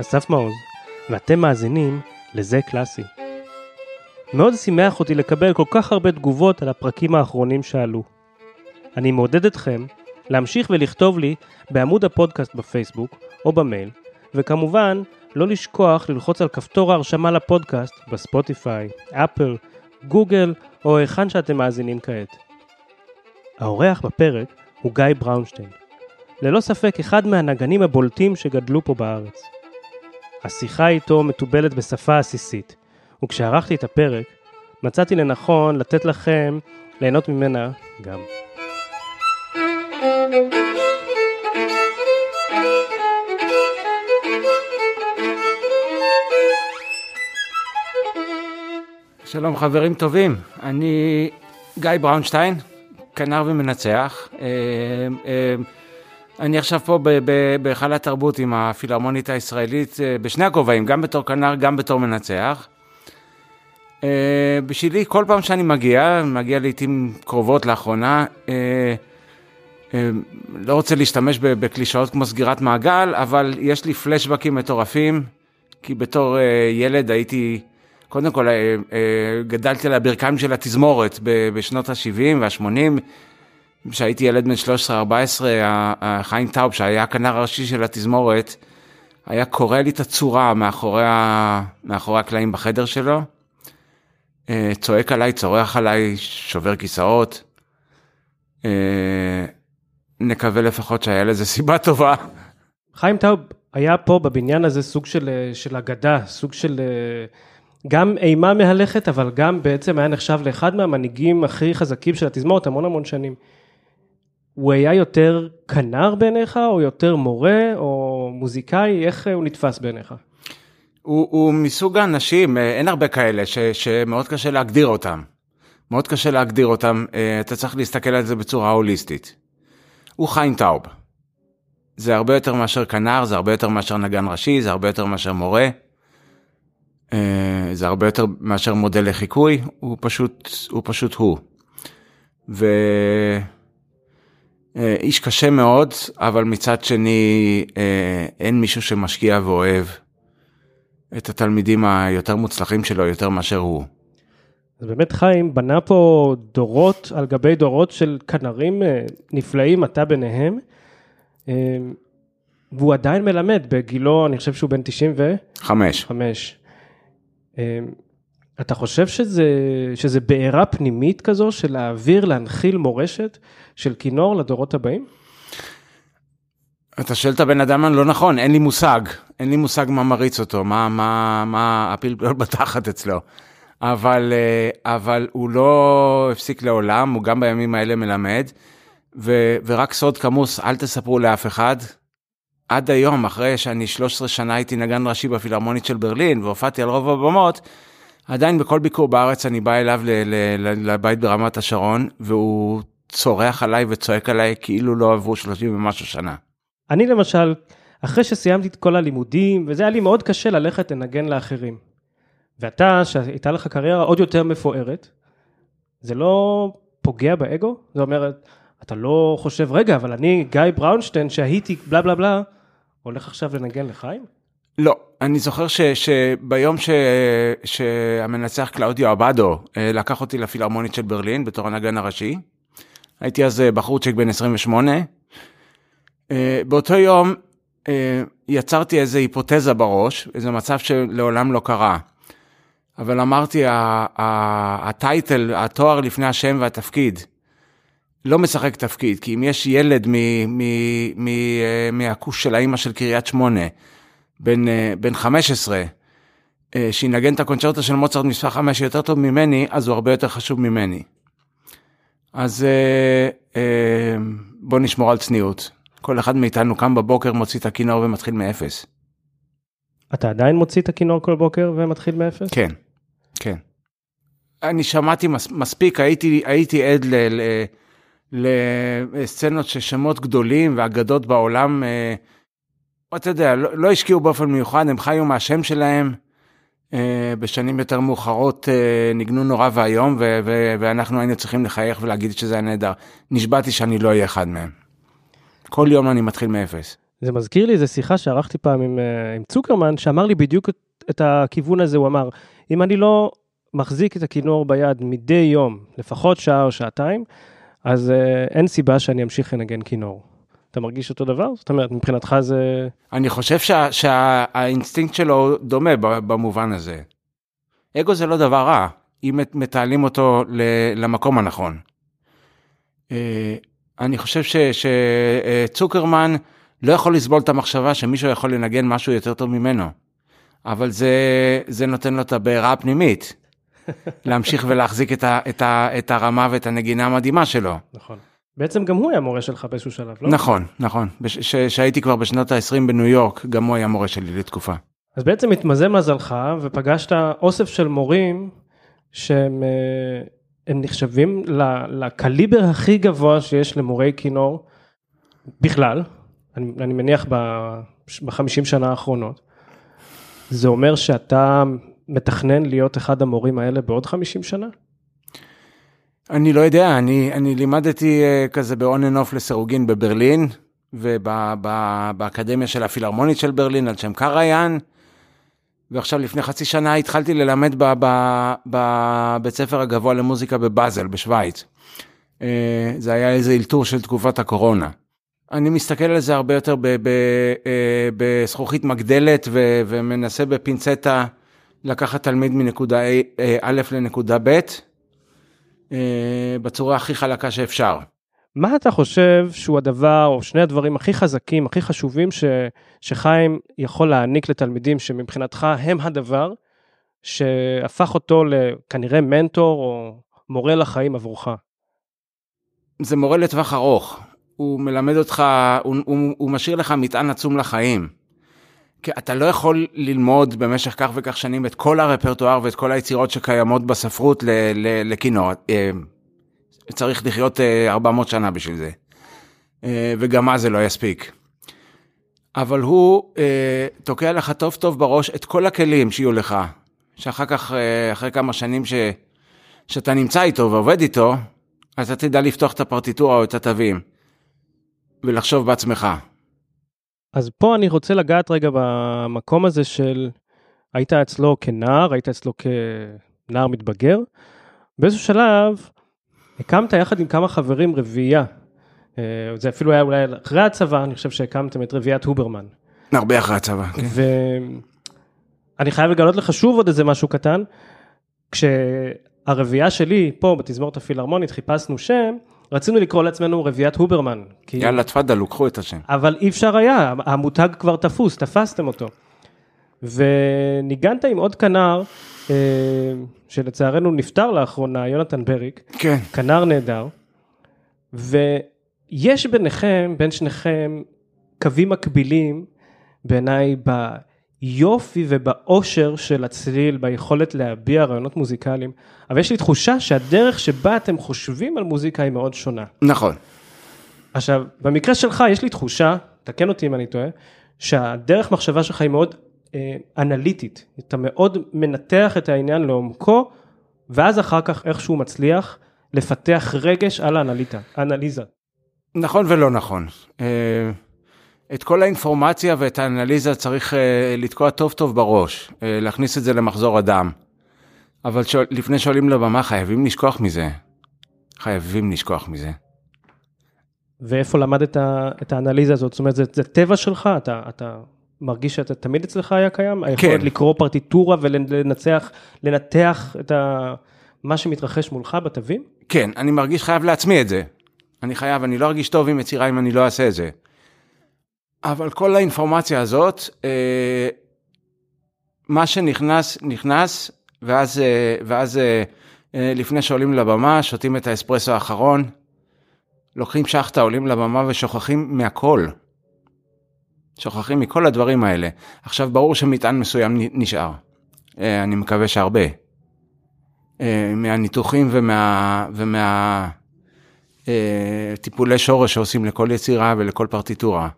אסף מעוז, ואתם מאזינים לזה קלאסי. מאוד שימח אותי לקבל כל כך הרבה תגובות על הפרקים האחרונים שעלו. אני מעודד אתכם להמשיך ולכתוב לי בעמוד הפודקאסט בפייסבוק או במייל, וכמובן לא לשכוח ללחוץ על כפתור ההרשמה לפודקאסט בספוטיפיי, אפל, גוגל או היכן שאתם מאזינים כעת. האורח בפרק הוא גיא בראונשטיין. ללא ספק אחד מהנגנים הבולטים שגדלו פה בארץ. השיחה איתו מתובלת בשפה עסיסית, וכשערכתי את הפרק, מצאתי לנכון לתת לכם ליהנות ממנה גם. שלום חברים טובים, אני גיא בראונשטיין, כנר ומנצח. אה, אה, אני עכשיו פה בהיכל התרבות עם הפילהרמונית הישראלית אה, בשני הכובעים, גם בתור כנר, גם בתור מנצח. בשבילי, כל פעם שאני מגיע, מגיע לעיתים קרובות לאחרונה, לא רוצה להשתמש בקלישאות כמו סגירת מעגל, אבל יש לי פלשבקים מטורפים, כי בתור ילד הייתי... קודם כל, אה, אה, גדלתי על הברכיים של התזמורת בשנות ה-70 וה-80. כשהייתי ילד בן 13-14, חיים טאוב, שהיה הכנר הראשי של התזמורת, היה קורא לי את הצורה מאחורי, ה... מאחורי הקלעים בחדר שלו. אה, צועק עליי, צורח עליי, שובר כיסאות. נקווה לפחות שהיה לזה סיבה טובה. חיים טאוב היה פה בבניין הזה סוג של, של אגדה, סוג של גם אימה מהלכת, אבל גם בעצם היה נחשב לאחד מהמנהיגים הכי חזקים של התזמורת המון המון שנים. הוא היה יותר כנר בעיניך, או יותר מורה, או מוזיקאי, איך הוא נתפס בעיניך? הוא, הוא מסוג האנשים, אה, אין הרבה כאלה, ש, שמאוד קשה להגדיר אותם. מאוד קשה להגדיר אותם, אה, אתה צריך להסתכל על זה בצורה הוליסטית. הוא חיים טאוב. זה הרבה יותר מאשר כנר, זה הרבה יותר מאשר נגן ראשי, זה הרבה יותר מאשר מורה. אה, זה הרבה יותר מאשר מודל לחיקוי, הוא פשוט הוא. פשוט הוא. ואיש אה, קשה מאוד, אבל מצד שני אה, אין מישהו שמשקיע ואוהב את התלמידים היותר מוצלחים שלו יותר מאשר הוא. אז באמת חיים בנה פה דורות על גבי דורות של כנרים נפלאים, אתה ביניהם. והוא עדיין מלמד בגילו, אני חושב שהוא בן 95. 5. אמ, אתה חושב שזה, שזה בעירה פנימית כזו של להעביר, להנחיל מורשת של כינור לדורות הבאים? אתה שואל את הבן אדם הלא נכון, אין לי מושג, אין לי מושג מה מריץ אותו, מה, מה, מה הפלפל בתחת אצלו. אבל, אה, אבל הוא לא הפסיק לעולם, הוא גם בימים האלה מלמד. ו, ורק סוד כמוס, אל תספרו לאף אחד, עד היום, אחרי שאני 13 שנה הייתי נגן ראשי בפילהרמונית של ברלין והופעתי על רוב הבמות, עדיין בכל ביקור בארץ אני בא אליו לבית ברמת השרון, והוא צורח עליי וצועק עליי כאילו לא עברו 30 ומשהו שנה. אני למשל, אחרי שסיימתי את כל הלימודים, וזה היה לי מאוד קשה ללכת לנגן לאחרים. ואתה, שהייתה לך קריירה עוד יותר מפוארת, זה לא פוגע באגו? זאת אומרת, אתה לא חושב, רגע, אבל אני גיא בראונשטיין שהייתי בלה בלה בלה, הולך עכשיו לנגן לחיים? לא, אני זוכר ש, שביום ש, שהמנצח קלאודיו אבדו אה, לקח אותי לפילהרמונית של ברלין בתור הנגן הראשי, הייתי אז אה, בחורצ'יק בן 28, אה, באותו יום יצרתי איזו היפותזה בראש, איזה מצב שלעולם לא קרה. אבל אמרתי, הטייטל, התואר לפני השם והתפקיד, לא משחק תפקיד, כי אם יש ילד מהכוש של האימא של קריית שמונה, בן, אה, בן 15, אה, שינגן את הקונצ'רטו של מוצרט מספר 5 יותר טוב ממני, אז הוא הרבה יותר חשוב ממני. אז בוא נשמור על צניעות. כל אחד מאיתנו קם בבוקר, מוציא את הכינור ומתחיל מאפס. אתה עדיין מוציא את הכינור כל בוקר ומתחיל מאפס? כן, כן. אני שמעתי מס, מספיק, הייתי, הייתי עד ל... ל לסצנות ששמות גדולים ואגדות בעולם, אה, אתה יודע, לא, לא השקיעו באופן מיוחד, הם חיו מהשם שלהם. אה, בשנים יותר מאוחרות אה, ניגנו נורא ואיום, ואנחנו היינו צריכים לחייך ולהגיד שזה היה נהדר. נשבעתי שאני לא אהיה אחד מהם. כל יום אני מתחיל מאפס. זה מזכיר לי איזה שיחה שערכתי פעם עם, אה, עם צוקרמן, שאמר לי בדיוק את, את הכיוון הזה, הוא אמר, אם אני לא מחזיק את הכינור ביד מדי יום, לפחות שעה או שעתיים, אז אין סיבה שאני אמשיך לנגן כינור. אתה מרגיש אותו דבר? זאת אומרת, מבחינתך זה... אני חושב שה, שהאינסטינקט שלו דומה במובן הזה. אגו זה לא דבר רע, אם מתעלים אותו למקום הנכון. אה, אני חושב שצוקרמן לא יכול לסבול את המחשבה שמישהו יכול לנגן משהו יותר טוב ממנו. אבל זה, זה נותן לו את הבעירה הפנימית. להמשיך ולהחזיק את, ה, את, ה, את הרמה ואת הנגינה המדהימה שלו. נכון. בעצם גם הוא היה מורה שלך באיזשהו שלב, לא? נכון, נכון. כשהייתי כבר בשנות ה-20 בניו יורק, גם הוא היה מורה שלי לתקופה. אז בעצם התמזל מזלך ופגשת אוסף של מורים שהם אה, נחשבים לקליבר הכי גבוה שיש למורי כינור בכלל, אני, אני מניח בחמישים שנה האחרונות. זה אומר שאתה מתכנן להיות אחד המורים האלה בעוד 50 שנה? אני לא יודע, אני, אני לימדתי uh, כזה ב-on and off לסירוגין בברלין, ובאקדמיה של הפילהרמונית של ברלין על שם קריין, ועכשיו לפני חצי שנה התחלתי ללמד בבית ספר הגבוה למוזיקה בבאזל בשוויץ. Uh, זה היה איזה אלתור של תקופת הקורונה. אני מסתכל על זה הרבה יותר אה, בזכוכית מגדלת ומנסה בפינצטה לקחת תלמיד מנקודה א' לנקודה ב', אה, בצורה הכי חלקה שאפשר. מה אתה חושב שהוא הדבר, או שני הדברים הכי חזקים, הכי חשובים, ש, שחיים יכול להעניק לתלמידים, שמבחינתך הם הדבר, שהפך אותו לכנראה מנטור או מורה לחיים עבורך? זה מורה לטווח ארוך. הוא מלמד אותך, הוא, הוא, הוא משאיר לך מטען עצום לחיים. אתה לא יכול ללמוד במשך כך וכך שנים את כל הרפרטואר ואת כל היצירות שקיימות בספרות לכינור. אה, צריך לחיות 400 אה, שנה בשביל זה. אה, וגם אז זה לא יספיק. אבל הוא תוקע לך טוב טוב בראש את כל הכלים שיהיו לך, שאחר כך, אחרי כמה שנים ש, שאתה נמצא איתו ועובד איתו, אז אתה תדע לפתוח את הפרטיטורה או את התווים, ולחשוב בעצמך. אז פה אני רוצה לגעת רגע במקום הזה של היית אצלו כנער, היית אצלו כנער מתבגר. באיזשהו שלב הקמת יחד עם כמה חברים רביעייה. אה, זה אפילו היה אולי אחרי הצבא, אני חושב שהקמתם את רביעיית הוברמן. הרבה אחרי הצבא, כן. ואני חייב לגלות לך שוב עוד איזה משהו קטן. כשהרביעייה שלי פה בתזמורת הפילהרמונית חיפשנו שם, רצינו לקרוא לעצמנו רביעיית הוברמן. כי... יאללה, תפאדל, קחו את השם. אבל אי אפשר היה, המותג כבר תפוס, תפסתם אותו. וניגנת עם עוד כנר, אה, שלצערנו נפטר לאחרונה, יונתן בריק. כן. כנר נהדר. ויש ביניכם, בין שניכם, קווים מקבילים בעיניי ביופי ובאושר של הצליל, ביכולת להביע רעיונות מוזיקליים, אבל יש לי תחושה שהדרך שבה אתם חושבים על מוזיקה היא מאוד שונה. נכון. עכשיו, במקרה שלך יש לי תחושה, תקן אותי אם אני טועה, שהדרך מחשבה שלך היא מאוד אה, אנליטית, אתה מאוד מנתח את העניין לעומקו, ואז אחר כך איכשהו מצליח לפתח רגש על האנליטה, האנליזה. נכון ולא נכון. אה... את כל האינפורמציה ואת האנליזה צריך uh, לתקוע טוב טוב בראש, uh, להכניס את זה למחזור הדם. אבל שואל, לפני שעולים לבמה חייבים לשכוח מזה. חייבים לשכוח מזה. ואיפה למדת את האנליזה הזאת? זאת אומרת, זה, זה טבע שלך? אתה, אתה מרגיש שאתה תמיד אצלך היה קיים? כן. היכולת לקרוא פרטיטורה ולנצח, לנתח את ה, מה שמתרחש מולך בתווים? כן, אני מרגיש חייב לעצמי את זה. אני חייב, אני לא ארגיש טוב עם יצירה אם אני לא אעשה את זה. אבל כל האינפורמציה הזאת, אה, מה שנכנס, נכנס, ואז, אה, ואז אה, לפני שעולים לבמה, שותים את האספרסו האחרון, לוקחים שחטה, עולים לבמה ושוכחים מהכל. שוכחים מכל הדברים האלה. עכשיו, ברור שמטען מסוים נשאר. אני מקווה שהרבה. מהניתוחים ומה... ומה טיפולי שורש שעושים לכל יצירה ולכל פרטיטורה.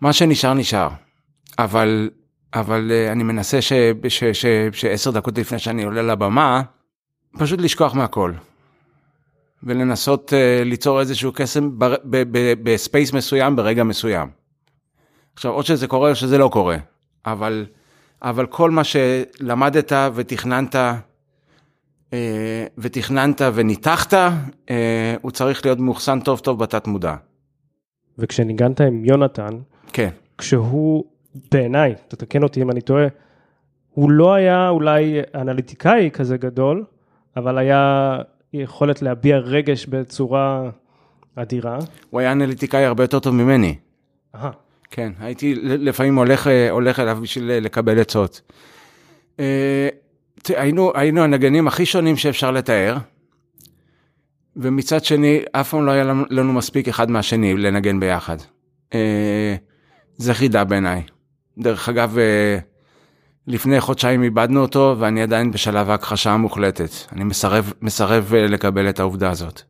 מה שנשאר נשאר, אבל, אבל אה, אני מנסה שעשר דקות לפני שאני עולה לבמה, פשוט לשכוח מהכל. ולנסות uh, ליצור איזשהו קסם בספייס מסוים ברגע מסוים. עכשיו, או שזה קורה או שזה לא קורה, אבל, אבל כל מה שלמדת ותכננת, אה, ותכננת וניתחת, אה, הוא צריך להיות מאוחסן טוב טוב בתת מודע. וכשניגנת עם יונתן, כן. כשהוא, בעיניי, תתקן אותי אם אני טועה, הוא לא היה אולי אנליטיקאי כזה גדול, אבל היה יכולת להביע רגש בצורה אדירה. הוא היה אנליטיקאי הרבה יותר טוב ממני. אהה, כן, הייתי לפעמים הולך, הולך אליו בשביל לקבל עצות. אה, היינו, היינו הנגנים הכי שונים שאפשר לתאר, ומצד שני, אף פעם לא היה לנו, לנו מספיק אחד מהשני לנגן ביחד. זה חידה בעיניי. דרך אגב, אה, לפני חודשיים איבדנו אותו, ואני עדיין בשלב ההכחשה המוחלטת. אני מסרב, מסרב אה, לקבל את העובדה הזאת.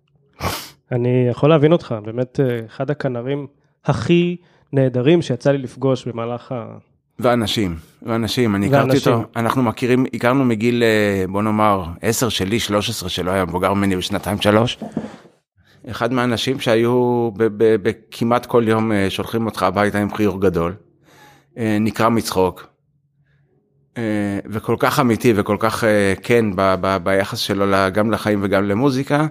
אני יכול להבין אותך, באמת אה, אחד הכנרים הכי נהדרים שיצא לי לפגוש במהלך ה... ואנשים, ואנשים, אני הכרתי. אותו, אנחנו מכירים, הכרנו מגיל, בוא נאמר, 10 שלי, 13 שלו היה מבוגר ממני בשנתיים שלוש. אחד מהאנשים שהיו כמעט כל יום אה, שולחים אותך הביתה עם חיוך גדול, אה, נקרע מצחוק, אה, וכל כך אמיתי וכל כך כן ב- ב- ביחס שלו גם לחיים וגם למוזיקה,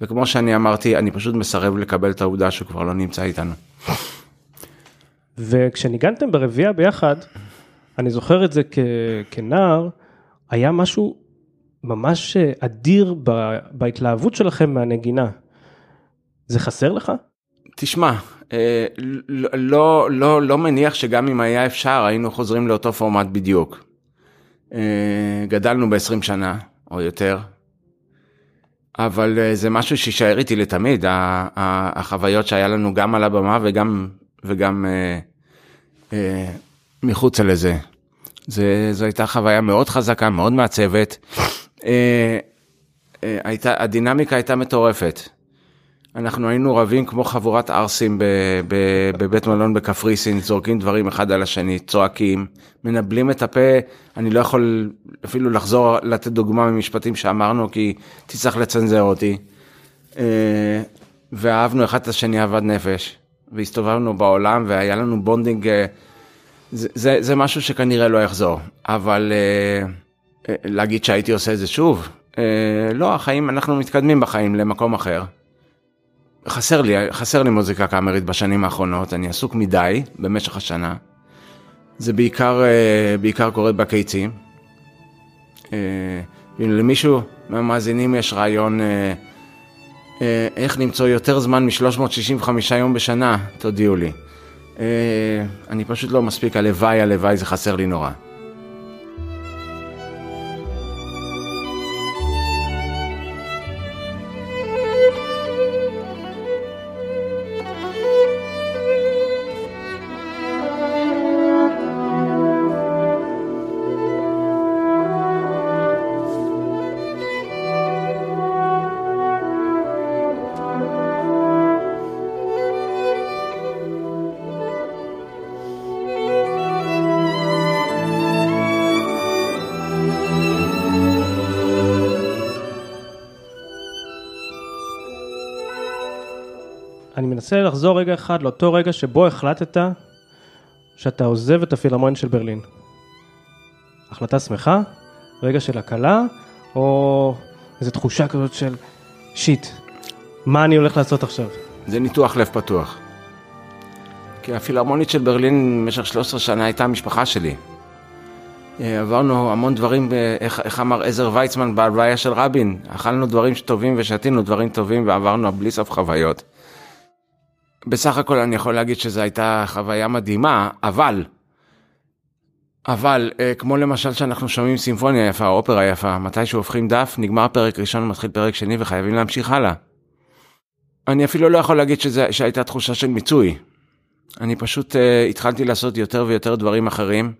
וכמו שאני אמרתי, אני פשוט מסרב לקבל את העובדה שהוא כבר לא נמצא איתנו. וכשניגנתם ברביעייה ביחד, אני זוכר את זה כ... כנער, היה משהו ממש אדיר ב... בהתלהבות שלכם מהנגינה. זה חסר לך? תשמע, אה, לא, לא, לא, לא מניח שגם אם היה אפשר היינו חוזרים לאותו פורמט בדיוק. אה, גדלנו ב-20 שנה או יותר, אבל אה, זה משהו שישאר איתי לתמיד, ה- ה- החוויות שהיה לנו גם על הבמה וגם, וגם אה, אה, מחוצה לזה. זה, זו הייתה חוויה מאוד חזקה, מאוד מעצבת. אה, אה, הייתה, הדינמיקה הייתה מטורפת. אנחנו היינו רבים כמו חבורת ערסים בבית מלון בקפריסין, זורקים דברים אחד על השני, צועקים, מנבלים את הפה, אני לא יכול אפילו לחזור לתת דוגמה ממשפטים שאמרנו כי תצטרך לצנזר אותי. אה, ואהבנו אחד את השני אהבת נפש, והסתובבנו בעולם והיה לנו bonding, אה, זה, זה, זה משהו שכנראה לא יחזור, אבל אה, להגיד שהייתי עושה את זה שוב, לא, החיים, אנחנו מתקדמים בחיים למקום אחר. חסר לי, חסר לי מוזיקה קאמרית בשנים האחרונות, אני עסוק מדי במשך השנה. זה בעיקר, אה, בעיקר קורה בקיצים. אה, אם למישהו מהמאזינים יש רעיון אה, איך למצוא יותר זמן מ-365 יום בשנה, תודיעו לי. אני פשוט לא מספיק, הלוואי, הלוואי, זה חסר לי נורא. מנסה לחזור רגע אחד לאותו רגע שבו החלטת שאתה עוזב את הפילהרמונית של ברלין. החלטה שמחה? רגע של הקלה? או איזו תחושה כזאת של שיט, מה אני הולך לעשות עכשיו? זה ניתוח לב פתוח. כי הפילהרמונית של ברלין במשך 13 שנה הייתה המשפחה שלי. אה, עברנו המון דברים, ב- איך, איך אמר עזר ויצמן בהלוויה של רבין, אכלנו דברים טובים ושתינו דברים טובים ועברנו בלי סוף חוויות. בסך הכל אני יכול להגיד שזו הייתה חוויה מדהימה, אבל, אבל, אה, כמו למשל שאנחנו שומעים סימפוניה יפה, אופרה יפה, מתי שהופכים דף, נגמר פרק ראשון, מתחיל פרק שני וחייבים להמשיך הלאה. אני אפילו לא יכול להגיד שזה, שהייתה תחושה של מיצוי. אני פשוט uh, התחלתי לעשות יותר ויותר דברים אחרים,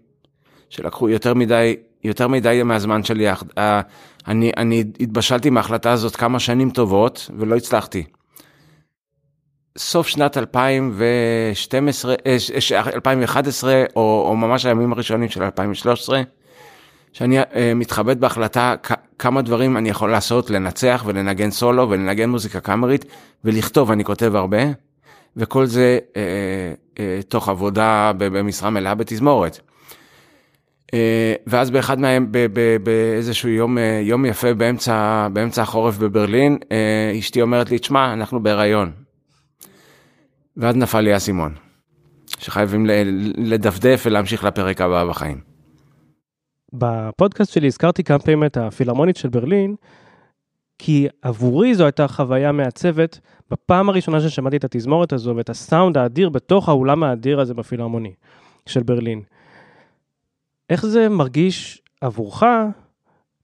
שלקחו יותר מדי, יותר מדי מהזמן שלי. Uh, אני, אני התבשלתי מההחלטה הזאת כמה שנים טובות, ולא הצלחתי. סוף שנת 2012, אה, ש- 2011, או, או ממש הימים הראשונים של 2013, שאני uh, מתחבט בהחלטה כמה דברים אני יכול לעשות, לנצח ולנגן סולו ולנגן מוזיקה קאמרית ולכתוב, אני כותב הרבה. וכל זה אה, אה, תוך עבודה במשרה מלאה בתזמורת. אה, ואז באחד מהם, באיזשהו יום, אה, יום יפה באמצע, באמצע החורף בברלין, אה, אשתי אומרת לי, תשמע, אנחנו בהיריון. ואז נפל לי האסימון, שחייבים לדפדף ולהמשיך לפרק הבא בחיים. בפודקאסט שלי הזכרתי כמה פעמים את הפילהרמונית של ברלין, כי עבורי זו הייתה חוויה מעצבת בפעם הראשונה ששמעתי את התזמורת הזו ואת הסאונד האדיר בתוך האולם האדיר הזה בפילהרמוני של ברלין. איך זה מרגיש עבורך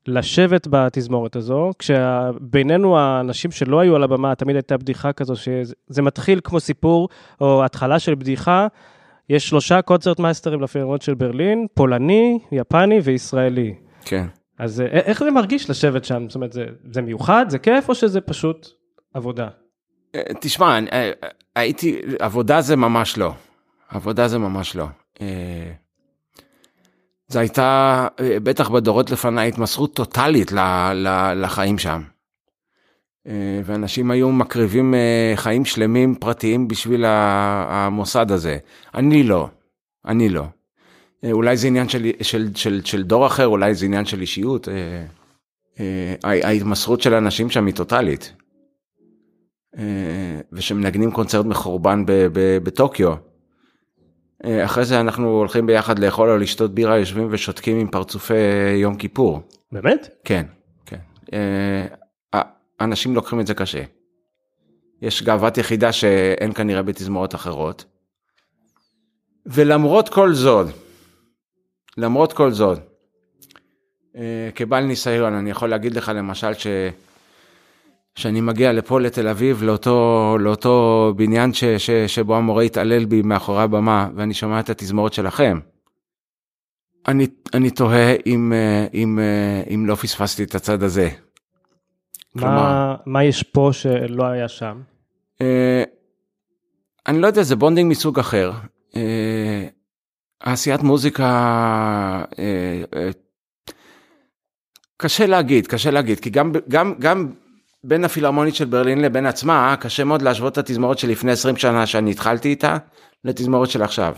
לשבת בתזמורת הזו, כשבינינו האנשים שלא היו על הבמה, תמיד הייתה בדיחה כזו, שזה מתחיל כמו סיפור, או התחלה של בדיחה, יש שלושה קונצרט מאסטרים לפילמות של ברלין, פולני, יפני וישראלי. כן. אז אה, איך זה מרגיש לשבת שם? זאת אומרת, זה, זה מיוחד, זה כיף, או שזה פשוט עבודה? אה, תשמע, אה, הייתי, עבודה זה ממש לא. עבודה זה ממש לא. זה הייתה, בטח בדורות לפניי, התמסרות טוטאלית לחיים שם. ואנשים היו מקריבים חיים שלמים פרטיים בשביל המוסד הזה. אני לא, אני לא. אולי זה עניין של, של, של, של דור אחר, אולי זה עניין של אישיות. ההתמסרות של האנשים שם היא טוטאלית. ושמנגנים קונצרט מחורבן בטוקיו. אחרי זה אנחנו הולכים ביחד לאכול או לשתות בירה, יושבים ושותקים עם פרצופי יום כיפור. באמת? כן, כן. אנשים לוקחים את זה קשה. יש גאוות יחידה שאין כנראה בתזמורות אחרות. ולמרות כל זאת, למרות כל זאת, כבעל ניסיון אני יכול להגיד לך למשל ש... שאני מגיע לפה לתל אביב לאותו, לאותו בניין ש, ש, שבו המורה התעלל בי מאחורי הבמה ואני שומע את התזמורת שלכם. אני, אני תוהה אם, אם, אם לא פספסתי את הצד הזה. מה, כלומר, מה יש פה שלא היה שם? אה, אני לא יודע, זה bonding מסוג אחר. אה, עשיית מוזיקה, אה, אה, קשה להגיד, קשה להגיד, כי גם, גם, גם בין הפילהרמונית של ברלין לבין עצמה, קשה מאוד להשוות את התזמורת של לפני 20 שנה שאני התחלתי איתה, לתזמורת של עכשיו.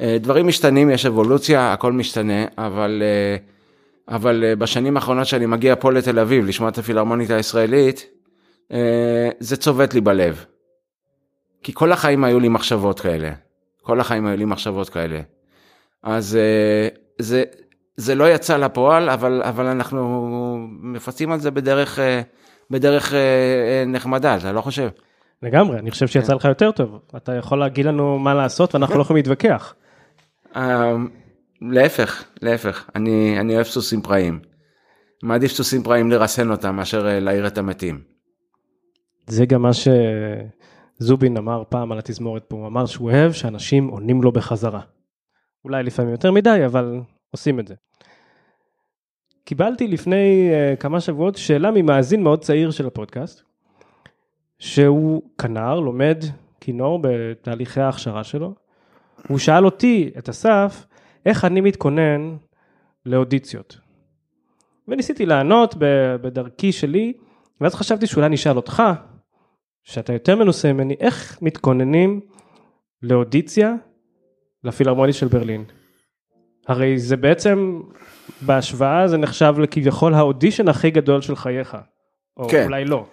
אה, דברים משתנים, יש אבולוציה, הכל משתנה, אבל, אה, אבל אה, בשנים האחרונות שאני מגיע פה לתל אביב לשמוע את הפילהרמונית הישראלית, זה צובט לי בלב. כי כל החיים היו לי מחשבות כאלה. כל החיים היו לי מחשבות כאלה. אז זה, זה לא יצא לפועל, אבל, אבל אנחנו מפצים על זה בדרך בדרך אה, אה, נחמדה, אתה לא חושב? לגמרי, אני חושב שיצא כן. לך יותר טוב. אתה יכול להגיד לנו מה לעשות ואנחנו לא יכולים להתווכח. אה, להפך, להפך, אני, אני אוהב סוסים פראיים. מעדיף סוסים פראיים לרסן אותם מאשר אה, להעיר את המתים. זה גם מה שזובין אמר פעם על התזמורת פה, הוא אמר שהוא אוהב שאנשים עונים לו בחזרה. אולי לפעמים יותר מדי, אבל עושים את זה. קיבלתי לפני uh, כמה שבועות שאלה ממאזין מאוד צעיר של הפודקאסט, שהוא כנר, לומד כינור בתהליכי ההכשרה שלו. הוא שאל אותי, את אסף, איך אני מתכונן לאודיציות. וניסיתי לענות בדרכי שלי, ואז חשבתי שאולי נשאל אותך, שאתה יותר מנוסה ממני, איך מתכוננים לאודיציה לפילהרמונית של ברלין. הרי זה בעצם בהשוואה זה נחשב לכביכול האודישן הכי גדול של חייך. או כן. אולי לא.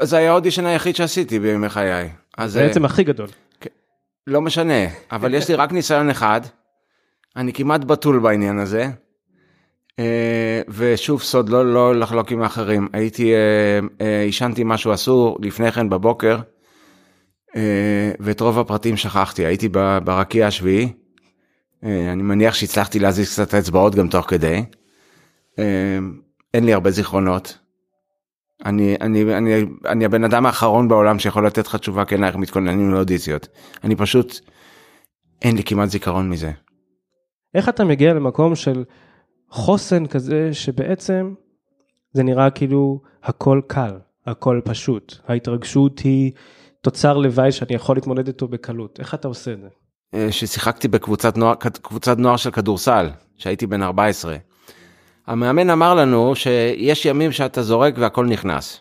זה היה האודישן היחיד שעשיתי בימי חיי. זה בעצם הכי גדול. כן. לא משנה, אבל יש לי רק ניסיון אחד. אני כמעט בתול בעניין הזה. אה, ושוב סוד לא לא לחלוק עם האחרים הייתי אה, אה, עישנתי משהו אסור לפני כן בבוקר ואת רוב הפרטים שכחתי הייתי ברקיע השביעי אה, אני מניח שהצלחתי להזיז קצת את האצבעות גם תוך כדי. אה, אין לי הרבה זיכרונות. אני, אני, אני, אני הבן אדם האחרון בעולם שיכול לתת לך תשובה כן איך מתכוננים לאודיציות. אני פשוט, אין לי כמעט זיכרון מזה. איך אתה מגיע למקום של חוסן כזה שבעצם זה נראה כאילו הכל קל, הכל פשוט. ההתרגשות היא תוצר לוואי שאני יכול להתמודד איתו בקלות. איך אתה עושה את זה? אה, ששיחקתי בקבוצת נוער, קבוצת נוער של כדורסל, שהייתי בן 14. המאמן אמר לנו שיש ימים שאתה זורק והכל נכנס.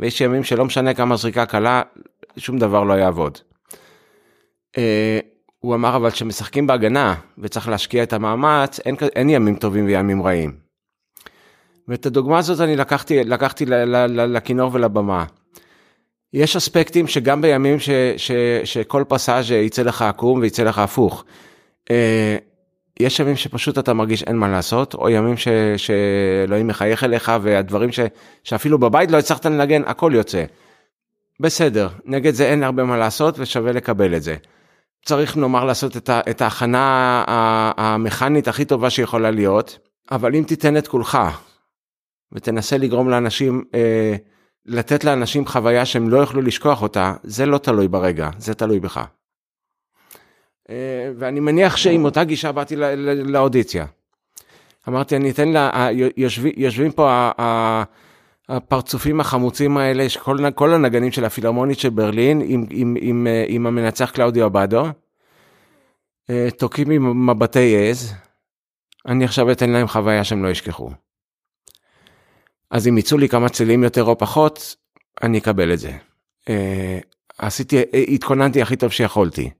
ויש ימים שלא משנה כמה זריקה קלה, שום דבר לא יעבוד. אה, הוא אמר אבל כשמשחקים בהגנה וצריך להשקיע את המאמץ, אין, אין ימים טובים וימים רעים. ואת הדוגמה הזאת אני לקחתי, לקחתי לכינור ולבמה. יש אספקטים שגם בימים ש, ש, שכל פסאז' יצא לך עקום ויצא לך הפוך. אה, יש ימים שפשוט אתה מרגיש אין מה לעשות, או ימים ש, שאלוהים מחייך אליך והדברים ש, שאפילו בבית לא הצלחת לנגן, הכל יוצא. בסדר, נגד זה אין הרבה מה לעשות ושווה לקבל את זה. צריך נאמר לעשות את, ה, את ההכנה המכנית הכי טובה שיכולה להיות, אבל אם תיתן את כולך ותנסה לגרום לאנשים, אה, לתת לאנשים חוויה שהם לא יוכלו לשכוח אותה, זה לא תלוי ברגע, זה תלוי בך. אה, ואני מניח שעם אותה גישה באתי לאודיציה. אמרתי, אני אתן לה, יושבים, יושבים פה הפרצופים החמוצים האלה, כל הנגנים של הפילהרמונית של ברלין, עם, עם, עם, אה, עם המנצח קלאודיו אבדו, אה, תוקעים עם מבטי עז, אני עכשיו אתן להם חוויה שהם לא ישכחו. אז אם יצאו לי כמה צלילים יותר או פחות, אני אקבל את זה. עשיתי, התכוננתי הכי טוב שיכולתי.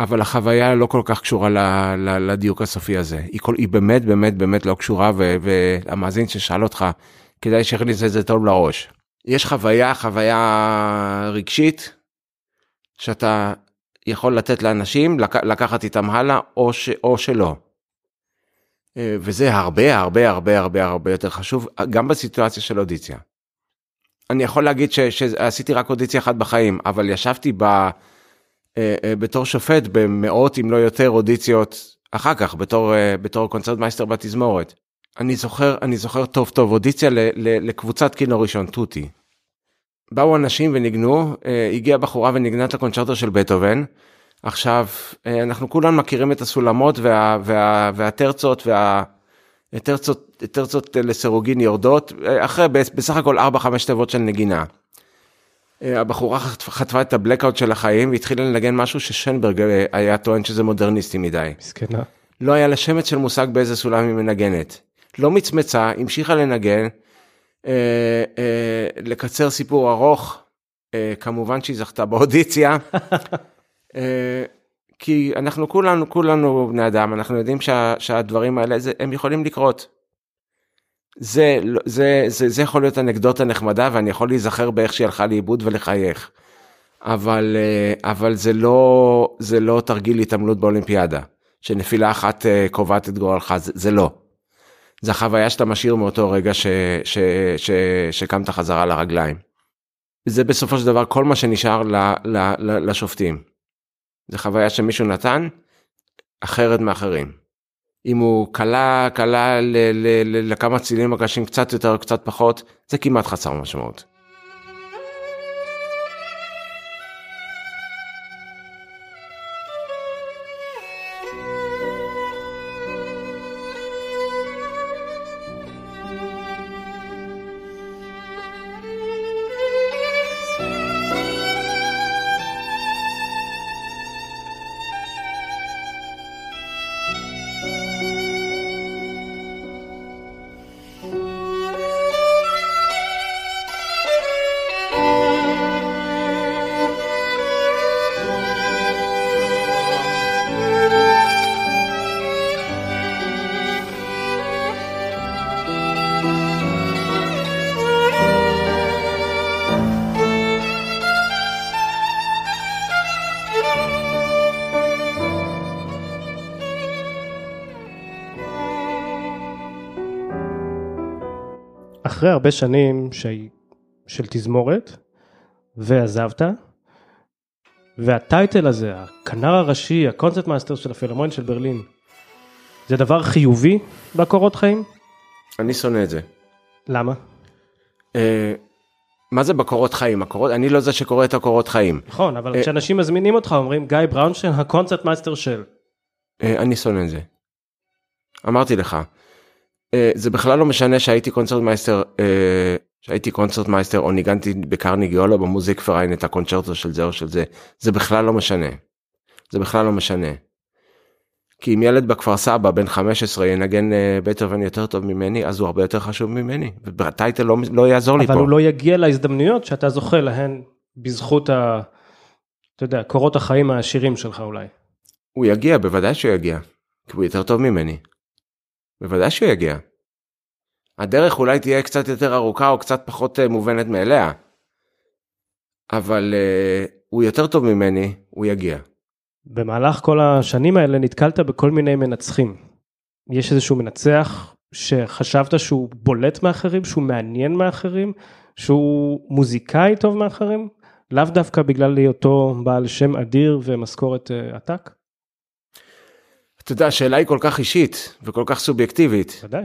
אבל החוויה לא כל כך קשורה ל, ל, לדיוק הסופי הזה. היא, כל, היא באמת באמת באמת לא קשורה, ו, והמאזין ששאל אותך, כדאי שיכניס את זה טוב לראש. יש חוויה, חוויה רגשית, שאתה יכול לתת לאנשים, לק, לקחת איתם הלאה, או, ש, או שלא. אה, וזה הרבה הרבה הרבה הרבה הרבה יותר חשוב, גם בסיטואציה של אודיציה. אני יכול להגיד ש, שעשיתי רק אודיציה אחת בחיים, אבל ישבתי ב... אה, אה, בתור שופט במאות אם לא יותר אודיציות אחר כך בתור בתור קונצרט מייסטר בתזמורת. אני זוכר אני זוכר טוב טוב אודיציה ל, ל, לקבוצת קינו ראשון תותי. באו אנשים וניגנו הגיעה בחורה וניגנה את הקונצ'רטו של בטהובן. עכשיו אנחנו כולנו מכירים את הסולמות וה, וה, והטרצות וה... טרצות, טרצות לסירוגין יורדות אחרי בסך הכל 4-5 תיבות של נגינה. אה, הבחורה חטפה את הבלקאוט של החיים והתחילה לנגן משהו ששנברג אה, היה טוען שזה מודרניסטי מדי. מסכנה. לא היה לה שמץ של מושג באיזה סולם היא מנגנת. לא מצמצה, המשיכה לנגן, אה, אה, לקצר סיפור ארוך, אה, כמובן שהיא זכתה באודיציה, אה, כי אנחנו כולנו, כולנו בני אדם, אנחנו יודעים שה, שהדברים האלה, זה, הם יכולים לקרות. זה, זה, זה, זה יכול להיות אנקדוטה נחמדה ואני יכול להיזכר באיך שהיא הלכה לאיבוד ולחייך. אבל, אה, אבל זה לא, זה לא תרגיל התעמלות באולימפיאדה, שנפילה אחת אה, קובעת את גורלך, זה, זה לא. זה החוויה שאתה משאיר מאותו רגע ש, ש, ש, שקמת חזרה לרגליים. זה בסופו של דבר כל מה שנשאר ל, ל, ל, לשופטים. זה חוויה שמישהו נתן אחרת מאחרים. אם הוא קלה קלה לכמה צילים הקשים קצת יותר קצת פחות זה כמעט חסר משמעות. אחרי הרבה שנים ש... של תזמורת, ועזבת, וה title הזה, הכנר הראשי, הקונצרט מאסטר של הפילהרמונית של ברלין, זה דבר חיובי בקורות חיים? אני שונא את זה. למה? אה, מה זה בקורות חיים? הקורות, אני לא זה שקורא את הקורות חיים. נכון, אבל אה, כשאנשים מזמינים אותך אומרים גיא בראונשטיין הקונצרט מאסטר של. אה, אני שונא את זה. אמרתי לך. אה, זה בכלל לא משנה שהייתי קונצרט מייסטר אה, שהייתי קונצרט מייסטר או ניגנתי בקרנגי הול או במוזיק פריין את הקונצ'רטו של זה או של זה זה בכלל לא משנה. זה בכלל לא משנה. כי אם ילד בכפר סבא בן 15 ינגן אה, בטהובן יותר טוב ממני אז הוא הרבה יותר חשוב ממני וה title לא, לא יעזור לי פה. אבל הוא לא יגיע להזדמנויות שאתה זוכה להן בזכות אתה יודע, קורות החיים העשירים שלך אולי. הוא יגיע, בוודאי שהוא יגיע. כי הוא יותר טוב ממני. בוודאי שהוא יגיע. הדרך אולי תהיה קצת יותר ארוכה או קצת פחות אה, מובנת מאליה. אבל uh, הוא יותר טוב ממני, הוא יגיע. במהלך כל השנים האלה נתקלת בכל מיני מנצחים. יש איזשהו מנצח שחשבת שהוא בולט מאחרים, שהוא מעניין מאחרים, שהוא מוזיקאי טוב מאחרים? לאו דווקא בגלל היותו בעל שם אדיר ומשכורת uh, עתק? אתה יודע, השאלה היא כל כך אישית וכל כך סובייקטיבית. ודאי.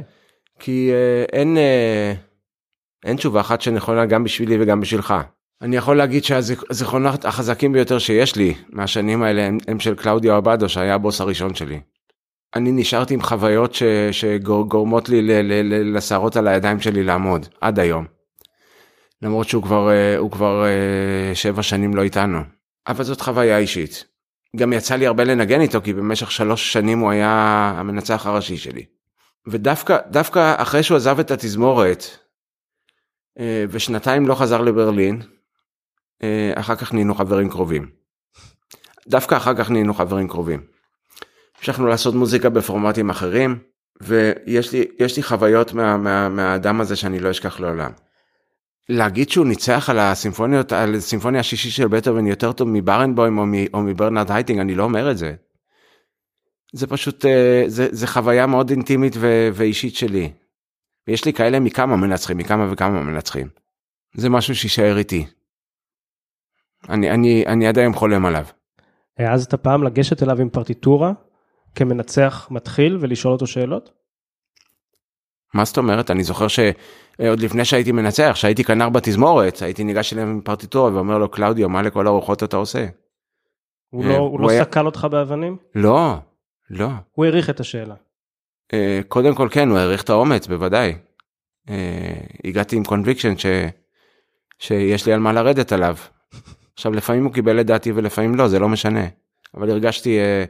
כי uh, אין, uh, אין תשובה אחת שנכונה גם בשבילי וגם בשבילך. אני יכול להגיד שהזיכרונות החזקים ביותר שיש לי מהשנים האלה הם, הם של קלאודיו אבדו שהיה הבוס הראשון שלי. אני נשארתי עם חוויות ש, שגורמות לי לשערות על הידיים שלי לעמוד עד היום. למרות שהוא כבר, אה, כבר אה, שבע שנים לא איתנו. אבל זאת חוויה אישית. גם יצא לי הרבה לנגן איתו כי במשך שלוש שנים הוא היה המנצח הראשי שלי. ודווקא דווקא אחרי שהוא עזב את התזמורת אה, ושנתיים לא חזר לברלין, אחר כך נהיינו חברים קרובים. דווקא אחר כך נהיינו חברים קרובים. המשכנו לעשות מוזיקה בפורמטים אחרים ויש לי, לי חוויות מה, מה, מהאדם הזה שאני לא אשכח לעולם. להגיד שהוא ניצח על הסימפוניות, על סימפוניה השישית של בטהובן יותר טוב מברנבוים או, או מברנרד הייטינג, אני לא אומר את זה. זה פשוט, אה, זה, זה חוויה מאוד אינטימית ו, ואישית שלי. ויש לי כאלה מכמה מנצחים, מכמה וכמה מנצחים. זה משהו שישאר איתי. אני, אני, אני עד היום חולם עליו. העזת פעם לגשת אליו עם פרטיטורה כמנצח מתחיל ולשאול אותו שאלות? מה זאת אומרת? אני זוכר שעוד לפני שהייתי מנצח, שהייתי כנר בתזמורת, הייתי ניגש אליהם עם פרטיטורה ואומר לו, קלאודיו, מה לכל הרוחות אתה עושה? הוא לא, הוא לא היה... סקל אותך באבנים? לא, לא. הוא העריך את השאלה. אה, קודם כל כן, הוא העריך את האומץ, בוודאי. אה, הגעתי עם conviction ש... שיש לי על מה לרדת עליו. עכשיו, לפעמים הוא קיבל את דעתי ולפעמים לא, זה לא משנה. אבל הרגשתי... אה,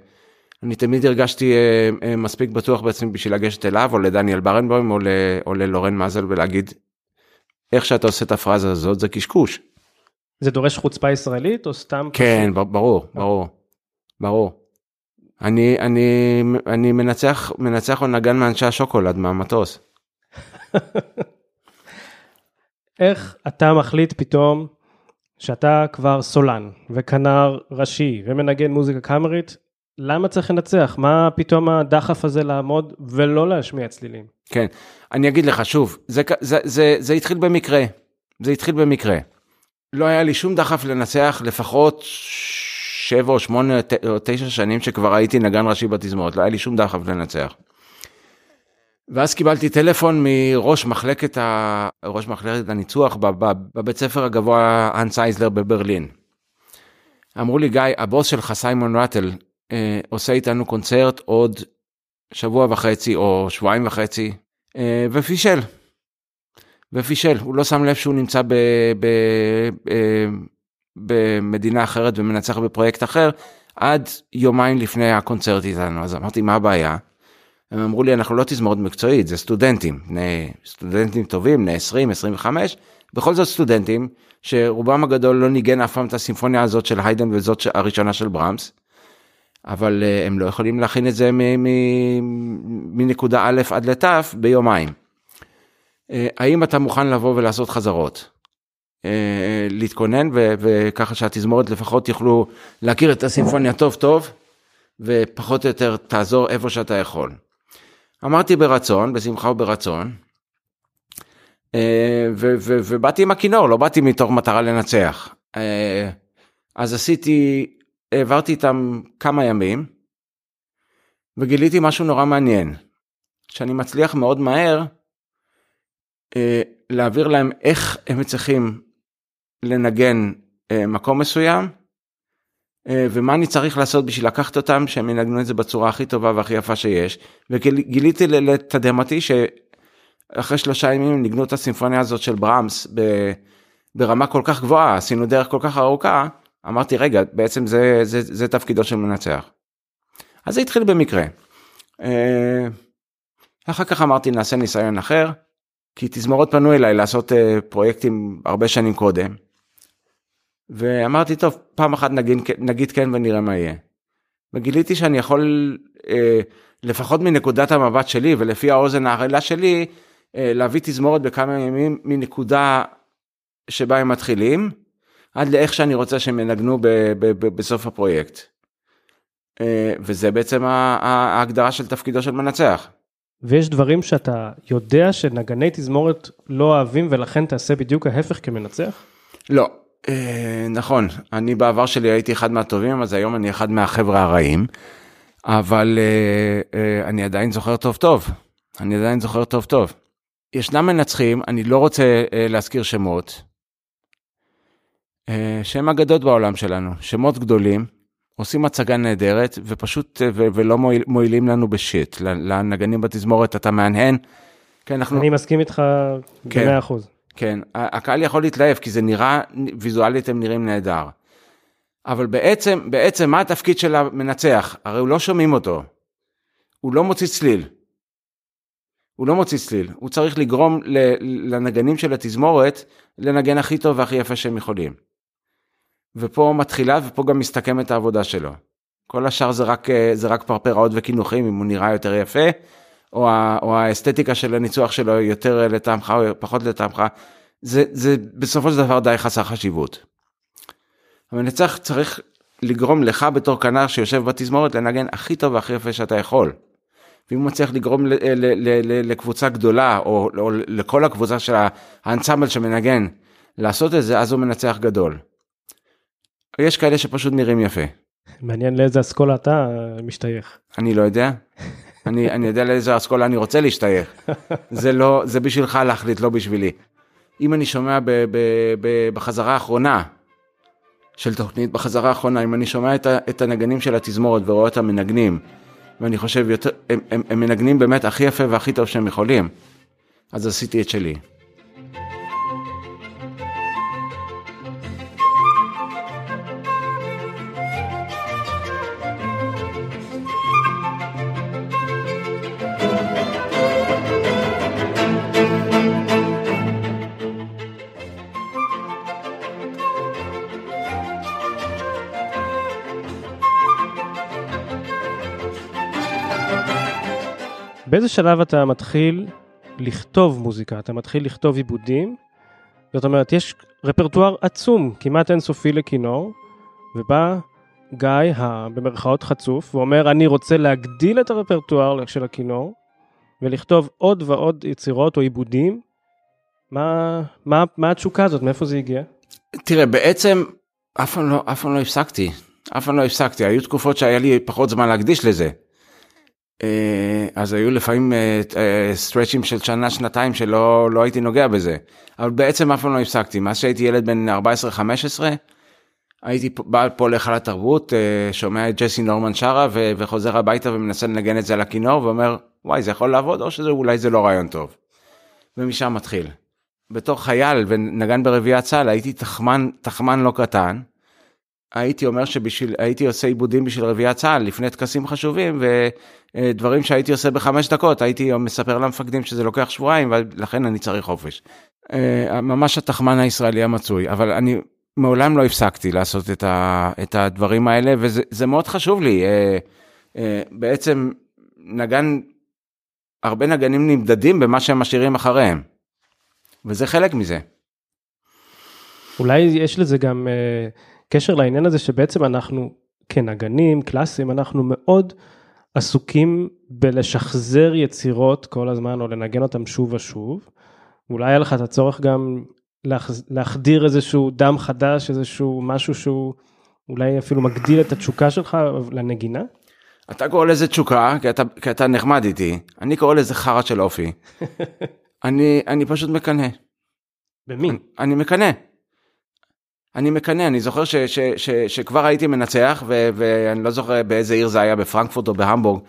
אני תמיד הרגשתי אה, אה, מספיק בטוח בעצם בשביל לגשת אליו או לדניאל ברנבוים או, ל, או ללורן מזל ולהגיד איך שאתה עושה את הפרזה הזאת זה קשקוש. זה דורש חוצפה ישראלית או סתם? כן, פשוט... ברור, ברור, ברור. אני, אני, אני מנצח, מנצח או נגן מאנשי השוקולד מהמטוס. איך אתה מחליט פתאום שאתה כבר סולן וכנר ראשי ומנגן מוזיקה קאמרית למה צריך לנצח? מה פתאום הדחף הזה לעמוד ולא להשמיע צלילים? כן, אני אגיד לך שוב, זה, זה, זה, זה התחיל במקרה, זה התחיל במקרה. לא היה לי שום דחף לנצח לפחות שבע או שמונה או תשע שנים שכבר הייתי נגן ראשי בתזמורת, לא היה לי שום דחף לנצח. ואז קיבלתי טלפון מראש מחלקת, ה... ראש מחלקת הניצוח בבית ספר הגבוה האנס אייזלר בברלין. אמרו לי, גיא, הבוס שלך, סיימון ראטל, אה, עושה איתנו קונצרט עוד שבוע וחצי או שבועיים וחצי, אה, ופישל. ופישל, הוא לא שם לב שהוא נמצא ב, ב, אה, במדינה אחרת ומנצח בפרויקט אחר, עד יומיים לפני הקונצרט איתנו. אז אמרתי, מה הבעיה? הם אמרו לי, אנחנו לא תזמורת מקצועית, זה סטודנטים, בני, סטודנטים טובים, בני 20, 25, בכל זאת סטודנטים, שרובם הגדול לא ניגן אף פעם את הסימפוניה הזאת של היידן וזאת הראשונה של ברמס. אבל uh, הם לא יכולים להכין את זה מנקודה א' עד לת' ביומיים. Uh, האם אתה מוכן לבוא ולעשות חזרות? Uh, להתכונן וככה שהתזמורת לפחות יוכלו להכיר את הסימפוניה טוב טוב ופחות או יותר תעזור איפה שאתה יכול. אמרתי ברצון, בשמחה וברצון, ובאתי עם הכינור, לא באתי מתוך מטרה לנצח. אז עשיתי העברתי איתם כמה ימים, וגיליתי משהו נורא מעניין, שאני מצליח מאוד מהר אה, להעביר להם איך הם צריכים לנגן אה, מקום מסוים, אה, ומה אני צריך לעשות בשביל לקחת אותם שהם ינגנו את זה בצורה הכי טובה והכי יפה שיש, וגיליתי לתדהמתי שאחרי שלושה ימים ניגנו את הסימפוניה הזאת של ברמס ברמה כל כך גבוהה, עשינו דרך כל כך ארוכה, אמרתי רגע בעצם זה זה זה תפקידו של מנצח. אז זה התחיל במקרה. אה, אחר כך אמרתי נעשה ניסיון אחר כי תזמורות פנו אליי לעשות אה, פרויקטים הרבה שנים קודם. ואמרתי, טוב, פעם אחת נגיד, נגיד כן ונראה מה יהיה. וגיליתי שאני יכול, אה, לפחות מנקודת המבט שלי ולפי האוזן הערלה שלי, להביא תזמורת בכמה ימים מנקודה שבה הם מתחילים, עד לאיך שאני רוצה שהם ינגנו בסוף הפרויקט. אה, וזה בעצם ההגדרה של תפקידו של מנצח. ויש דברים שאתה יודע שנגני תזמורת לא אוהבים ולכן תעשה בדיוק ההפך כמנצח? לא, אה, נכון, אני בעבר שלי הייתי אחד מהטובים, אז היום אני אחד מהחבר'ה הרעים, אבל אה, אני עדיין זוכר טוב טוב, אני עדיין זוכר טוב טוב. ישנם מנצחים, אני לא רוצה להזכיר שמות, אה, שהם אגדות בעולם שלנו, שמות גדולים, עושים הצגה נהדרת ופשוט אה, ו- ולא מועיל, מועילים לנו בשיט, לנגנים בתזמורת אתה מהנהן. כן, אנחנו... אני מסכים איתך כן, במאה אחוז. כן, הקהל יכול להתלהב כי זה נראה, ויזואלית הם נראים נהדר. אבל בעצם, בעצם מה התפקיד של המנצח? הרי הוא לא שומעים אותו. הוא לא מוציא צליל. הוא לא מוציא צליל, הוא צריך לגרום לנגנים של התזמורת לנגן הכי טוב והכי יפה שהם יכולים. ופה מתחילה ופה גם מסתכמת העבודה שלו. כל השאר זה רק, זה רק פרפראות וקינוחים אם הוא נראה יותר יפה, או, ה, או האסתטיקה של הניצוח שלו יותר לטעמך או פחות לטעמך, זה, זה בסופו של דבר די חסר חשיבות. המנצח צריך לגרום לך בתור כנר שיושב בתזמורת לנגן הכי טוב והכי יפה שאתה יכול. ואם הוא מצליח לגרום ל, ל, ל, ל, לקבוצה גדולה או, או לכל הקבוצה של האנסמבל שמנגן לעשות את זה אז הוא מנצח גדול. יש כאלה שפשוט נראים יפה. מעניין לאיזה אסכולה אתה משתייך. אני לא יודע. אני, אני יודע לאיזה אסכולה אני רוצה להשתייך. זה לא, זה בשבילך להחליט, לא בשבילי. אם אני שומע ב, ב, ב, בחזרה האחרונה של תוכנית, בחזרה האחרונה, אם אני שומע את, ה, את הנגנים של התזמורת ורואה את המנגנים, ואני חושב, יותר, הם, הם, הם מנגנים באמת הכי יפה והכי טוב שהם יכולים, אז עשיתי את שלי. באיזה שלב אתה מתחיל לכתוב מוזיקה? אתה מתחיל לכתוב עיבודים? זאת אומרת, יש רפרטואר עצום, כמעט אינסופי לכינור, ובא גיא, במרכאות חצוף, ואומר, אני רוצה להגדיל את הרפרטואר של הכינור, ולכתוב עוד ועוד יצירות או עיבודים. מה, מה, מה התשוקה הזאת? מאיפה זה הגיע? תראה, בעצם אף פעם לא, לא הפסקתי. אף פעם לא הפסקתי. היו תקופות שהיה לי פחות זמן להקדיש לזה. אה, אז היו לפעמים סטרצ'ים אה, של שנה שנתיים שלא לא הייתי נוגע בזה אבל בעצם אף פעם לא הפסקתי מאז שהייתי ילד בן 14-15 הייתי בא פה להיכל התרבות אה, שומע את ג'סי נורמן שרה וחוזר הביתה ומנסה לנגן את זה על הכינור ואומר וואי זה יכול לעבוד או שאולי זה לא רעיון טוב. ומשם מתחיל. בתור חייל ונגן ברביעיית צה"ל הייתי תחמן תחמן לא קטן. הייתי אומר שבשביל הייתי עושה עיבודים בשביל רביעיית צה"ל לפני טקסים חשובים ודברים שהייתי עושה בחמש דקות הייתי מספר למפקדים שזה לוקח שבועיים ולכן אני צריך חופש. אה, ממש התחמן הישראלי המצוי אבל אני מעולם לא הפסקתי לעשות את, ה, את הדברים האלה וזה מאוד חשוב לי אה, אה, בעצם נגן הרבה נגנים נמדדים במה שהם משאירים אחריהם וזה חלק מזה. אולי יש לזה גם. קשר לעניין הזה שבעצם אנחנו כנגנים קלאסיים אנחנו מאוד עסוקים בלשחזר יצירות כל הזמן או לנגן אותם שוב ושוב. אולי היה לך את הצורך גם להחדיר איזשהו דם חדש איזשהו משהו שהוא אולי אפילו מגדיל את התשוקה שלך לנגינה? אתה קורא לזה תשוקה כי אתה, כי אתה נחמד איתי אני קורא לזה חרא של אופי. אני אני פשוט מקנא. במי? אני, אני מקנא. אני מקנא, אני זוכר ש, ש, ש, שכבר הייתי מנצח, ו, ואני לא זוכר באיזה עיר זה היה, בפרנקפורט או בהמבורג.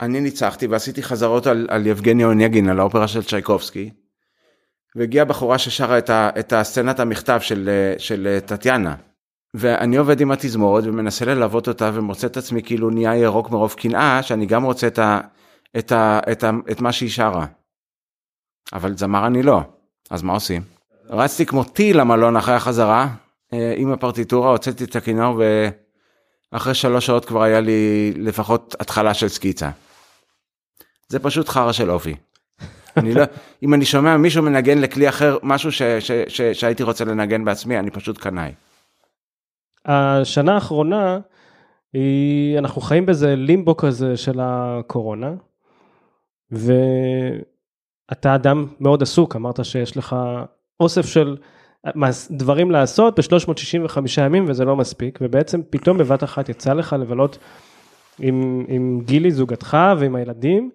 אני ניצחתי ועשיתי חזרות על, על יבגני אוניגין, על האופרה של צ'ייקובסקי, והגיעה בחורה ששרה את, ה, את הסצנת המכתב של, של טטיאנה. ואני עובד עם התזמורת ומנסה ללוות אותה ומוצא את עצמי כאילו נהיה ירוק מרוב קנאה, שאני גם רוצה את, ה, את, ה, את, ה, את מה שהיא שרה. אבל זמר אני לא, אז מה עושים? רצתי כמו טיל למלון אחרי החזרה, עם הפרטיטורה, הוצאתי את הכינור ואחרי שלוש שעות כבר היה לי לפחות התחלה של סקיצה. זה פשוט חרא של אופי. אני לא, אם אני שומע מישהו מנגן לכלי אחר משהו ש, ש, ש, שהייתי רוצה לנגן בעצמי, אני פשוט קנאי. השנה האחרונה, היא, אנחנו חיים באיזה לימבו כזה של הקורונה, ואתה אדם מאוד עסוק, אמרת שיש לך אוסף של דברים לעשות ב-365 ימים וזה לא מספיק, ובעצם פתאום בבת אחת יצא לך לבלות עם, עם גילי זוגתך ועם הילדים,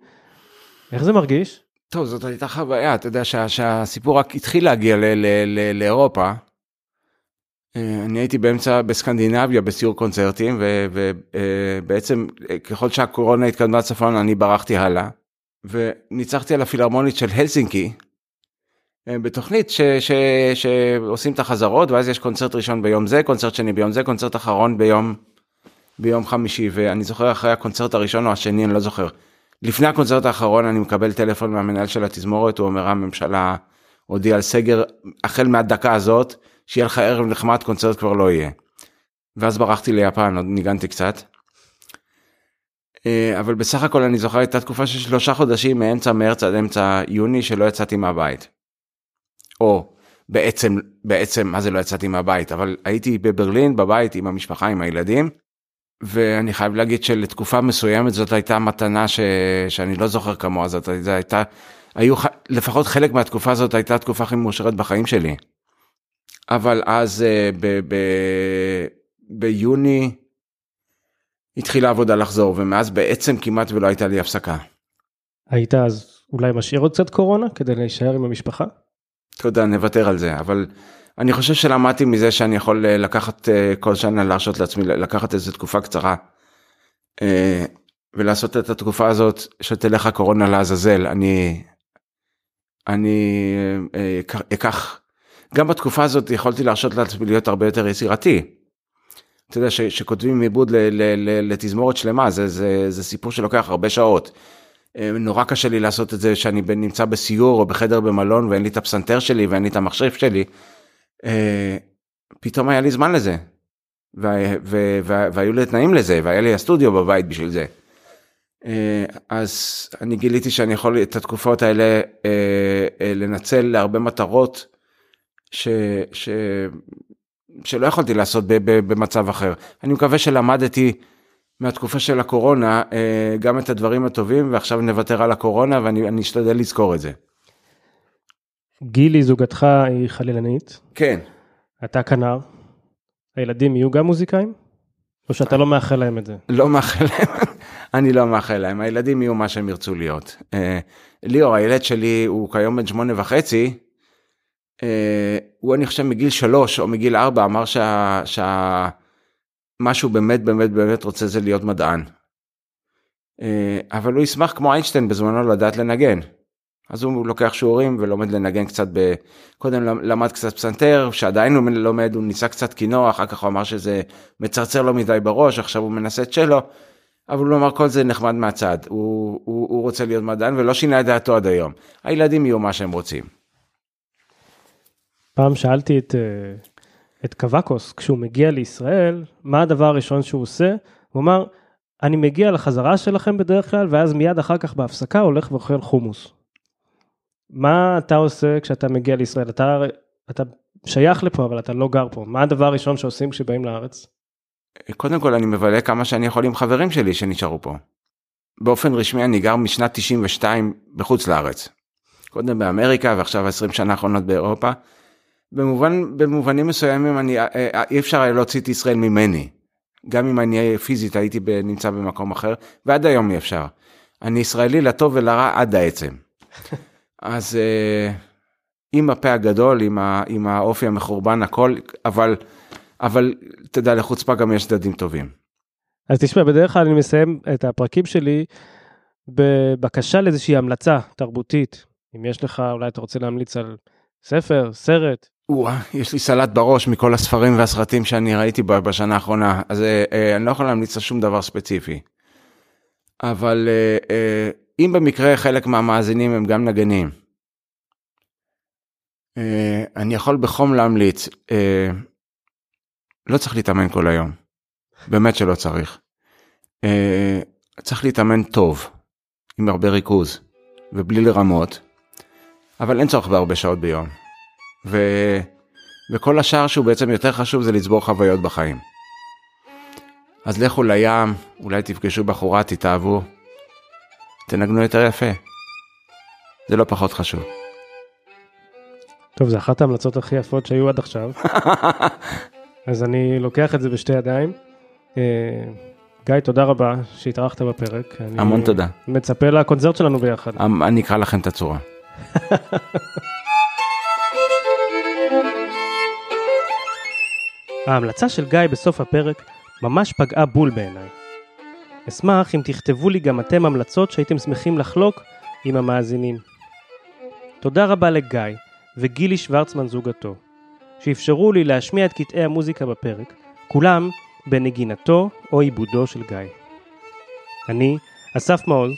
איך זה מרגיש? טוב, זאת הייתה חוויה, אתה יודע שה, שהסיפור רק התחיל להגיע ל, ל, ל, לאירופה. אה, אני הייתי באמצע בסקנדינביה בסיור קונצרטים ובעצם אה, ככל שהקורונה התקדמה צפון אני ברחתי הלאה וניצחתי על הפילהרמונית של הלסינקי אה, בתוכנית ש, ש, שעושים את החזרות ואז יש קונצרט ראשון ביום זה קונצרט שני ביום זה קונצרט אחרון ביום ביום חמישי ואני זוכר אחרי הקונצרט הראשון או השני אני לא זוכר. לפני הקונצרט האחרון אני מקבל טלפון מהמנהל של התזמורת הוא אומר הממשלה הודיעה על סגר החל מהדקה הזאת שיהיה לך ערב נחמד קונצרט כבר לא יהיה. ואז ברחתי ליפן עוד ניגנתי קצת. אה, אבל בסך הכל אני זוכר הייתה תקופה של שלושה חודשים מאמצע מרץ עד אמצע יוני שלא יצאתי מהבית. או בעצם בעצם מה זה לא יצאתי מהבית אבל הייתי בברלין בבית עם המשפחה עם הילדים. ואני חייב להגיד שלתקופה מסוימת זאת הייתה מתנה ש... שאני לא זוכר כמוה זאת הייתה היו לפחות חלק מהתקופה הזאת הייתה התקופה הכי מאושרת בחיים שלי. אבל אז אה, ב... ב... ביוני התחילה העבודה לחזור ומאז בעצם כמעט ולא הייתה לי הפסקה. היית אז אולי משאיר עוד קצת קורונה כדי להישאר עם המשפחה? תודה נוותר על זה אבל אני חושב שלמדתי מזה שאני יכול אה, לקחת אה, כל שנה להרשות לעצמי לקחת איזה תקופה קצרה ולעשות את התקופה הזאת שתלך הקורונה לעזאזל אני אני אקח גם בתקופה הזאת יכולתי להרשות לעצמי להיות הרבה יותר יצירתי. אתה יודע שכותבים עיבוד לתזמורת שלמה זה, זה, זה סיפור שלוקח הרבה שעות. אה, נורא קשה לי לעשות את זה שאני נמצא בסיור או בחדר במלון ואין לי את הפסנתר שלי ואין לי את המחשב שלי. אה, פתאום היה לי זמן לזה. והיו לי תנאים לזה והיה לי הסטודיו בבית בשביל זה. אה, אז אני גיליתי שאני יכול את התקופות האלה לנצל להרבה מטרות ש, ש, שלא יכולתי לעשות במצב אחר. אני מקווה שלמדתי מהתקופה של הקורונה אה, גם את הדברים הטובים ועכשיו נוותר על הקורונה ואני אשתדל לזכור את זה. גילי זוגתך היא חלילנית. כן. אתה כנר. הילדים יהיו גם מוזיקאים? או שאתה לא מאחל להם את זה? לא מאחל להם, אני לא מאחל להם, הילדים יהיו מה שהם ירצו להיות. אה, ליאור, הילד שלי הוא כיום בן שמונה וחצי, אה, הוא אני חושב מגיל שלוש או מגיל ארבע אמר שה... שה... מה שהוא באמת באמת באמת רוצה זה להיות מדען. אה, אבל הוא ישמח כמו איינשטיין בזמנו לדעת לנגן. אז הוא לוקח שיעורים ולומד לנגן קצת ב... קודם למד קצת פסנתר, שעדיין הוא לומד, הוא ניסה קצת כינור, אחר כך הוא אמר שזה מצרצר לו מדי בראש, עכשיו הוא מנסה צ'לו, אבל הוא אמר כל זה נחמד מהצד, הוא, הוא, הוא רוצה להיות מדען ולא שינה את דעתו עד היום. הילדים יהיו מה שהם רוצים. פעם שאלתי את, אה, את קוואקוס, כשהוא מגיע לישראל, מה הדבר הראשון שהוא עושה? הוא אמר, אני מגיע לחזרה שלכם בדרך כלל, ואז מיד אחר כך בהפסקה הולך ואוכל חומוס. מה אתה עושה כשאתה מגיע לישראל? אתה, אתה שייך לפה, אבל אתה לא גר פה. מה הדבר הראשון שעושים כשבאים לארץ? קודם כל אני מבלה כמה שאני יכול עם חברים שלי שנשארו פה. באופן רשמי אני גר משנת 92 בחוץ לארץ. קודם באמריקה ועכשיו 20 שנה האחרונות באירופה. במובן, במובנים מסוימים אני, אה, אה, אי אפשר היה להוציא את ישראל ממני. גם אם אני פיזית הייתי נמצא במקום אחר, ועד היום אי אפשר. אני ישראלי לטוב ולרע עד העצם. אז אה, עם הפה הגדול, עם, ה, עם האופי המחורבן, הכל, אבל, אבל תדע, לחוצפה גם יש צדדים טובים. אז תשמע, בדרך כלל אני מסיים את הפרקים שלי בבקשה לאיזושהי המלצה תרבותית. אם יש לך, אולי אתה רוצה להמליץ על ספר, סרט, וואה, יש לי סלט בראש מכל הספרים והסרטים שאני ראיתי בשנה האחרונה, אז אה, אה, אני לא יכול להמליץ על שום דבר ספציפי. אבל אה, אם במקרה חלק מהמאזינים הם גם נגנים, אני יכול בחום להמליץ. לא צריך להתאמן כל היום. באמת שלא צריך. צריך להתאמן טוב, עם הרבה ריכוז, ובלי לרמות, אבל אין צורך בהרבה שעות ביום. ו... וכל השאר שהוא בעצם יותר חשוב זה לצבור חוויות בחיים. אז לכו לים, אולי תפגשו בחורה, תתאהבו, תנגנו יותר יפה. זה לא פחות חשוב. טוב, זה אחת ההמלצות הכי יפות שהיו עד עכשיו. אז אני לוקח את זה בשתי ידיים. אה, גיא, תודה רבה שהתארחת בפרק. המון תודה. מצפה לקונצרט שלנו ביחד. אני אקרא לכם את הצורה. ההמלצה של גיא בסוף הפרק ממש פגעה בול בעיניי. אשמח אם תכתבו לי גם אתם המלצות שהייתם שמחים לחלוק עם המאזינים. תודה רבה לגיא וגילי שוורצמן זוגתו, שאפשרו לי להשמיע את קטעי המוזיקה בפרק, כולם בנגינתו או עיבודו של גיא. אני, אסף מעוז,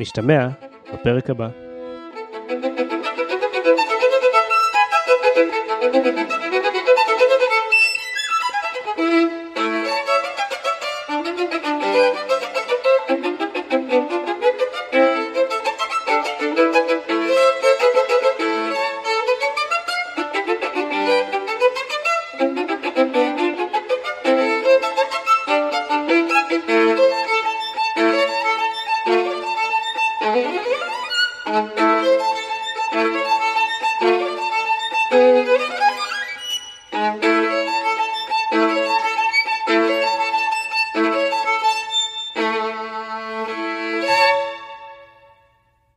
נשתמע בפרק הבא.